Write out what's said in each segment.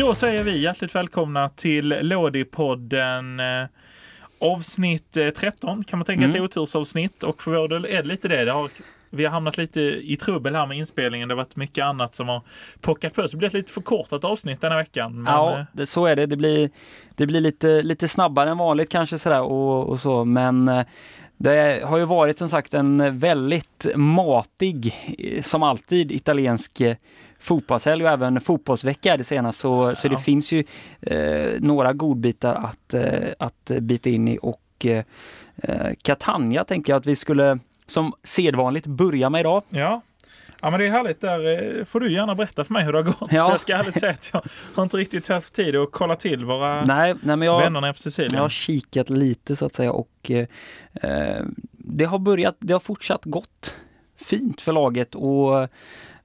Då säger vi hjärtligt välkomna till Lådipodden eh, avsnitt eh, 13 kan man tänka Mm. ett otursavsnitt och för vår del är det lite det. det har, vi har hamnat lite i trubbel här med inspelningen. Det har varit mycket annat som har pockat på. Så det blir ett lite förkortat avsnitt denna veckan. Men, Ja, eh, det, så är det. Det blir, det blir lite, lite snabbare än vanligt kanske sådär och, och så, men eh, det har ju varit som sagt en väldigt matig, eh, som alltid, italiensk eh, fotbollshelg och även fotbollsvecka är det senast. Så, så det Ja. finns ju eh, några godbitar att, eh, att bita in i och eh, eh, Catania tänker jag att vi skulle som sedvanligt börja med idag. Ja. Ja men det är härligt där. eh, Får du gärna berätta för mig hur det har gått. Ja. För jag ska ärligt säga att jag har inte riktigt haft tid att kolla till våra Nej, nej men jag, vänner nere på Sicilien. Jag har kikat lite så att säga och eh, eh, det har börjat, det har fortsatt gott fint för laget och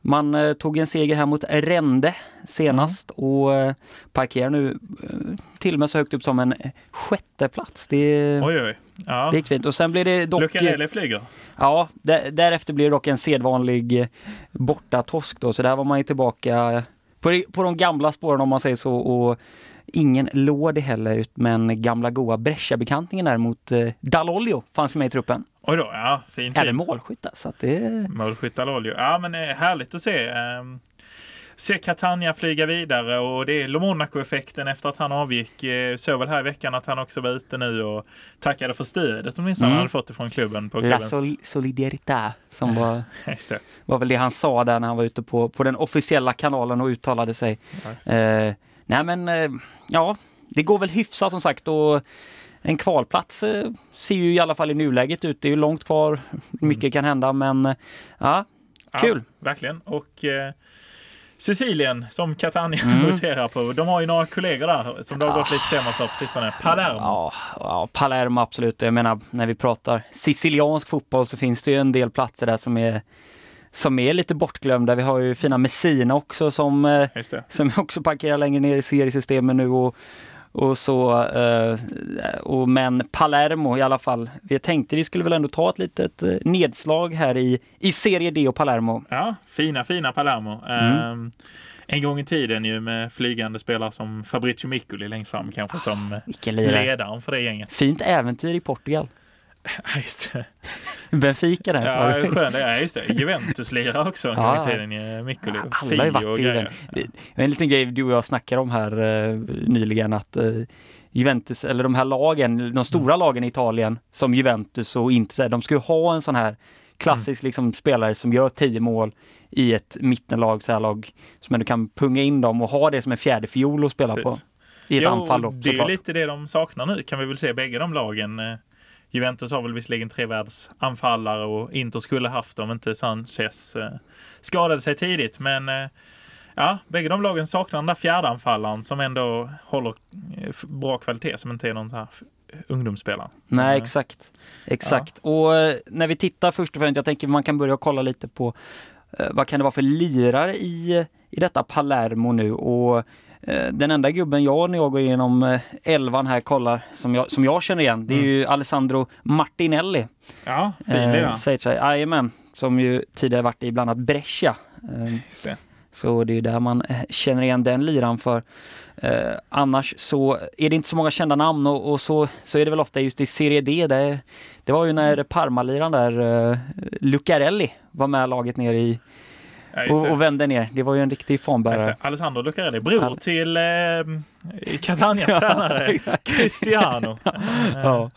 man eh, tog en seger här mot Rende senast och eh, parkerar nu eh, till och med så högt upp som en sjätte plats. Det, Oj oj. Ja. det gick fint och sen blir det dock... Lucarelli flyger. Ja, där, därefter blir det dock en sedvanlig bortatorsk då, så där var man ju tillbaka på, på de gamla spåren om man säger så och ingen Lodi heller, men gamla goa Brescia-bekantningen däremot eh, Dall'Olio fanns med i truppen. Oj då, ja. Fin fin. målskytt så att det... Målskytt Alolio. Ja men eh, härligt att se. Eh, se Catania flyga vidare och det är Lomonaco-effekten efter att han avgick. Eh, såg väl här i veckan att han också var ute nu och tackade för stödet åtminstone Mm. han hade fått ifrån klubben. På La sol solidaritet som var, det. var väl det han sa där när han var ute på, på den officiella kanalen och uttalade sig. Det. Eh, nej men eh, ja, det går väl hyfsat som sagt och en kvalplats eh, ser ju i alla fall i nuläget ut. Det är ju långt kvar, mycket kan hända men eh, ja, kul. Ja, verkligen. Och eh, Sicilien som Catania Mm. huserar på. De har ju några kollegor där som det har gått lite sämre för på sistone. Palermo. Ja, ja, Palermo absolut. Jag menar när vi pratar siciliansk fotboll så finns det ju en del platser där som är som är lite bortglömda. Vi har ju fina Messina också som, eh, som också parkerar längre ner i seriesystemet nu och, och så. Eh, och, men Palermo i alla fall. Vi tänkte vi skulle väl ändå ta ett litet eh, nedslag här i, i Serie D och Palermo. Ja, fina, fina Palermo. Mm. Eh, en gång i tiden ju med flygande spelare som Fabrizio Miccoli längst fram kanske som lirare. ledaren för det gänget. Fint äventyr i Portugal. Ja, just det. Benfica där. Ja, skön det. Ja, just det. Juventus-lirare också en Ja, gång i ja. tiden. ju, Miccoli. och Alla har varit i. Juventus. En liten grej du och jag snackade om här eh, nyligen att eh, Juventus, eller de här lagen, de stora lagen i Italien som Juventus och Inter, de ju ha en sån här klassisk liksom, spelare som gör tio mål i ett mittenlag, så här lag, som ändå kan punga in dem och ha det som en fjärde fiol att spela Precis. på. I ett Jo, anfall då, det är ju såklart. lite det de saknar nu kan vi väl se bägge de lagen. Juventus har väl visserligen trevärlds anfallare och Inter skulle haft om inte Sanchez eh, skadade sig tidigt. Men eh, ja, bägge de lagen saknar den där fjärde anfallaren som ändå håller eh, bra kvalitet som inte är någon så här ungdomsspelare. Nej, exakt. Exakt. Och eh, när vi tittar först och främst, jag tänker man kan börja kolla lite på vad kan det vara för lirare i, i detta Palermo nu och den enda gubben jag när jag går igenom eh, elvan här kollar som jag, som jag känner igen, det är ju Alessandro Martinelli. Ja, fin det Eh, jajamän, som ju tidigare varit i bland annat Brescia. Eh, Just det. så det är där man eh, känner igen den liran för. Eh, annars så är det inte så många kända namn och, och så, så är det väl ofta just i Serie D. Det, det var ju när Parma-liran där, eh, Lucarelli, var med laget ner i Ja, och, och vände ner. Det var ju en riktig det. Alessandro Lucarelli, bror Al- till eh, Catanias tränare Cristiano. Ja.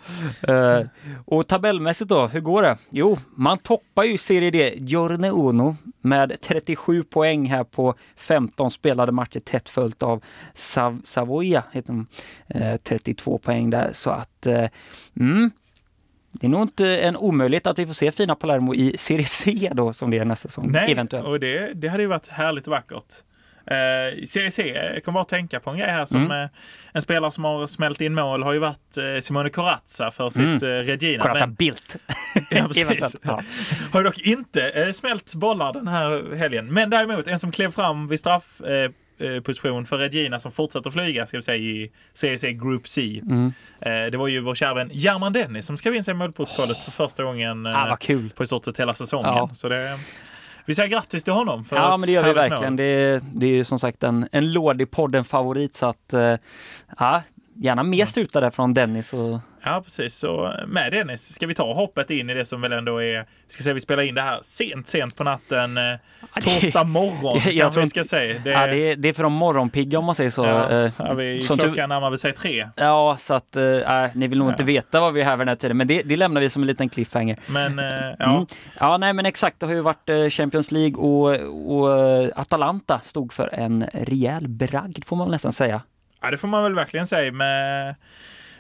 Eh, och tabellmässigt då, hur går det? Jo, man toppar ju Serie D, Giorne Uno, med 37 poäng här på 15 spelade matcher tätt följt av Sav Savoia, heter de, eh, 32 poäng där. Så att, eh, mm, det är nog inte en omöjlighet att vi får se fina Palermo i Serie C då, som det är nästa säsong, Nej, eventuellt. och det, det hade ju varit härligt vackert. Eh, Serie C, jag kommer bara att tänka på en grej här som Mm. eh, en spelare som har smält in mål har ju varit eh, Simone Corazza för sitt Mm. eh, Regina. Här Men, Bildt. ja, precis. Ja. Har ju dock inte eh, smält bollar den här helgen. Men däremot en som klev fram vid straff eh, position för Regina som fortsätter flyga ska vi säga i Serie C Group C. Mm. Eh, det var ju vår kära vän German Dennis som skrev in sig i målprotokollet för första gången eh, Ah, kul. på i stort sett hela säsongen. Ja. Så det Vi säger grattis till honom. För Ja, men det gör vi verkligen. Det är, det är ju som sagt en, en Lådipodden-favorit så att eh, ja, gärna mer strutar där från Dennis. Och, Ja, precis. Så med Dennis ska vi ta hoppet in i det som väl ändå är, ska säga vi spelar in det här sent, sent på natten, eh, det- torsdag morgon Jag kanske tror vi ska säga. Det, ja, det, är, det är för de morgonpigga om man säger så. ja, Eh, ja, vi, som klockan tur- närmar sig tre. Ja, så att nej, ni vill nog Ja. inte veta vad vi är här vid den här tiden, men det, det lämnar vi som en liten cliffhanger. Men eh, ja, Mm. Ja, nej men exakt, det har ju varit Champions League och, och Atalanta stod för en rejäl bragd får man nästan säga. Ja, det får man väl verkligen säga. Med,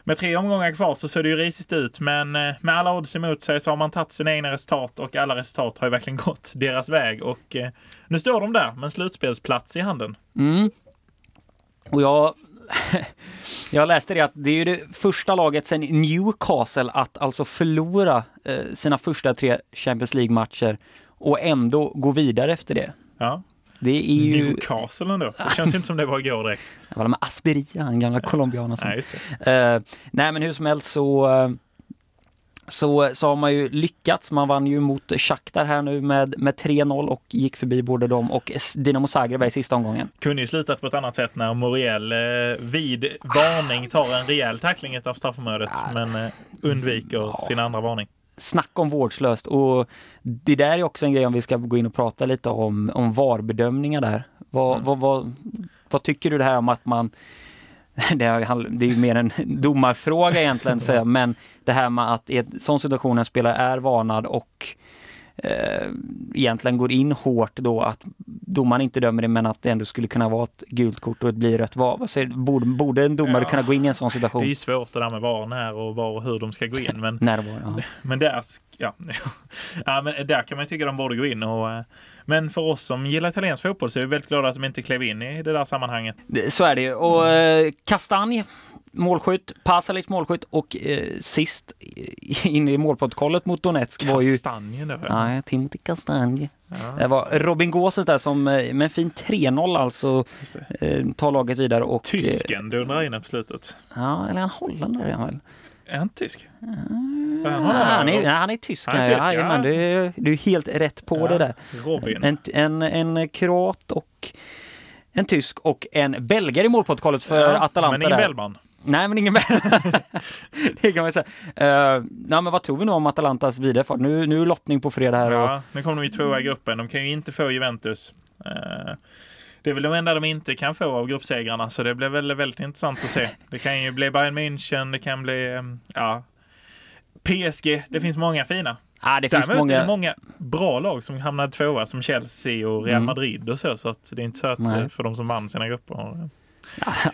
med tre omgångar kvar så ser det ju risigt ut, men eh, med alla odds emot sig så har man tagit sina egna resultat och alla resultat har ju verkligen gått deras väg. Och eh, nu står de där med en slutspelsplats i handen. Mm. Och jag, jag läste det att det är ju det första laget sedan Newcastle att alltså förlora eh, sina första tre Champions League-matcher och ändå gå vidare efter det. Ja, Det är ju... Newcastle ändå. Det känns inte som det var igår direkt. Det var med Asperia, han gamla colombianen. Nej. Eh, nej men hur som helst så, eh, så, så har man ju lyckats. Man vann ju mot Shakhtar här nu med, med 3-0 och gick förbi både dem och Dinamo Zagreb i sista omgången. Kunde ju slutat på ett annat sätt när Moriel eh, vid varning tar en rejäl tackling utanför straffområdet men eh, undviker sin andra varning. Snacka om vårdslöst och det där är också en grej om vi ska gå in och prata lite om, om VAR-bedömningar där. Vad, Mm. vad, vad, vad tycker du det här om att man det är, ju mer en domarfråga egentligen, så, men det här med att i en sån situation en spelare är varnad och eh, egentligen går in hårt då att domaren inte dömer det men att det ändå skulle kunna vara ett gult kort och det blir rött. Du? borde, borde en domare Ja, kunna gå in i en sån Det är situation? svårt det där med var, när och var och hur de ska gå in men, När var, ja. men där ja, ja, men där kan man tycka de borde gå in och eh, men för oss som gillar italiensk fotboll så är vi väldigt glada att de inte klev in i det där sammanhanget. Så är det ju. Och eh, Kastanj, målskytt, Pasalic målskytt och eh, sist in i målprotokollet mot Donetsk var ju Kastanjen. Ja. Nej, Timothy Kastanj. Ja, Det var Robin Gåses där som eh, med en fin 3-0 alltså eh, tar laget vidare och... eh, Tysken dundrar in på slutet. Ja, eller han holländare är han väl? Är han tysk? Ah, han är, han är tysk. Han är tysk, ja, ja. men du, är- du är helt rätt på Ja, det där. Robin. En, en, en kroat och en tysk och en belgare i målprotokollet för Ja, Atalanta. Men ingen där. Bellman. Nej, men ingen Det kan man säga. Uh, nej, men vad tror vi nu om Atalantas vidarefart? Nu, nu är lottning på fredag här. Och, Ja, nu kommer de ju tvåa i gruppen. De kan ju inte få Juventus. Eh, Det är väl de enda de inte kan få av gruppsegrarna, så det blir väl väldigt intressant att se. Det kan ju bli Bayern München, det kan bli, eh, ja, PSG. Det finns många fina. ah, det finns Däremot är många... det många bra lag som hamnade tvåa, som Chelsea och Real Mm. Madrid och så, så det är inte så att Nej. för de som vann sina grupper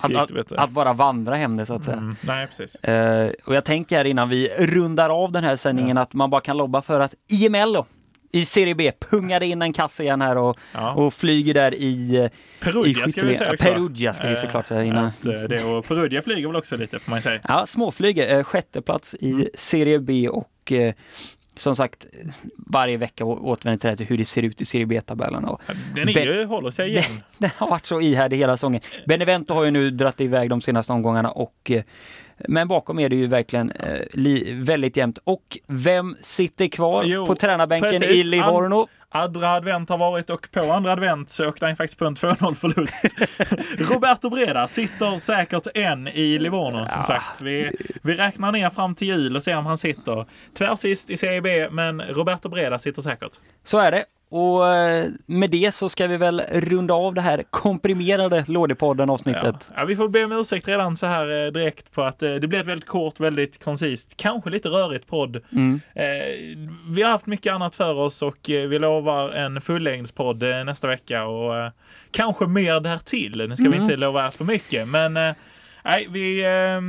att, att, att bara vandra hem det så att säga. Mm, nej, precis. Eh, och jag tänker här innan vi rundar av den här sändningen att man bara kan lobba för att IML då, i Serie B pungade in en kasse igen här och, Ja. och flyger där i, i Perugia ska vi säga Ja, också. Perugia ska vi såklart säga innan. Att, eh, det, och Perugia flyger väl också lite får man säga. Ja, småflyger, eh, sjätte plats i Mm. Serie B och som sagt varje vecka återvänder här till hur det ser ut i Serie B-tabellen. Den är ju, håller sig igen. den har varit så ihärdig hela säsongen. Benevento har ju nu dratt iväg de senaste omgångarna och eh, men bakom är det ju verkligen eh, li, väldigt jämnt. Och vem sitter kvar Jo, på tränarbänken i precis. Livorno? Andra advent har varit och på andra advent så åkte han faktiskt på en 2-0 förlust. Roberto Breda sitter säkert än i Livorno som Ja. sagt. Vi, vi räknar ner fram till jul och ser om han sitter tvärsist i Serie B, men Roberto Breda sitter säkert. Så är det. Och eh, med det så ska vi väl runda av det här komprimerade Lådepodden Ja. avsnittet. Ja, vi får be om ursäkt redan så här eh, direkt på att eh, det blev ett väldigt kort, väldigt koncist, kanske lite rörigt podd. Mm. Vi har haft mycket annat för oss och vi lovar en fullängdspodd nästa vecka och kanske mer därtill. Nu ska vi Mm. inte lova för mycket, men nej, vi, eh,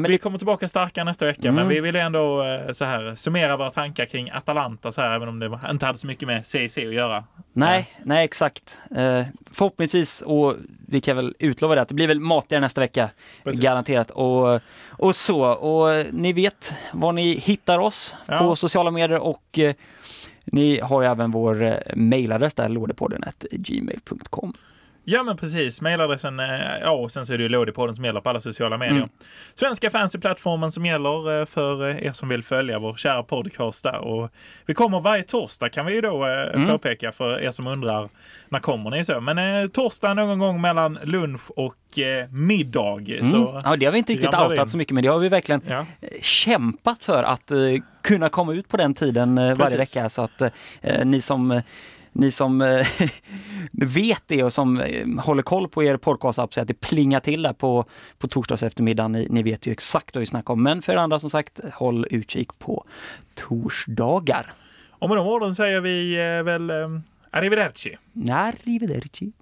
Nej, vi kommer tillbaka starka nästa vecka, Mm. men vi vill ändå eh, så här summera våra tankar kring Atalanta så här, även om det var- inte hade så mycket med CIC att göra. nej, nej, exakt. Eh, förhoppningsvis, och vi kan väl utlova det, att det blir väl matigare nästa vecka. Precis. Garanterat. Och, och så. Och eh, ni vet var ni hittar oss Ja. på sociala medier och eh, ni har ju även vår eh, mailadress där, lådepodden gmail.com. Ja men precis, mailadressen, eh, ja och sen så är det ju Lådipodden som gäller på alla sociala medier. Mm. Svenska fans i plattformen som gäller eh, för eh, er som vill följa vår kära podcast där. Och vi kommer varje torsdag kan vi ju då Mm. påpeka för er som undrar när kommer ni så. Men eh, torsdag någon gång mellan lunch och eh, middag. Mm. Så, Ja, det har vi inte riktigt in. outat så mycket, men det har vi verkligen ja. kämpat för att eh, kunna komma ut på den tiden varje vecka. Så att ni som ni som eh, vet det och som eh, håller koll på er podcastapp så att det plingar till där på, på torsdags eftermiddag. Ni, ni vet ju exakt vad vi snackar om. Men för er andra som sagt, håll utkik på torsdagar. Och med de orden säger vi eh, väl eh, arrivederci. Arrivederci.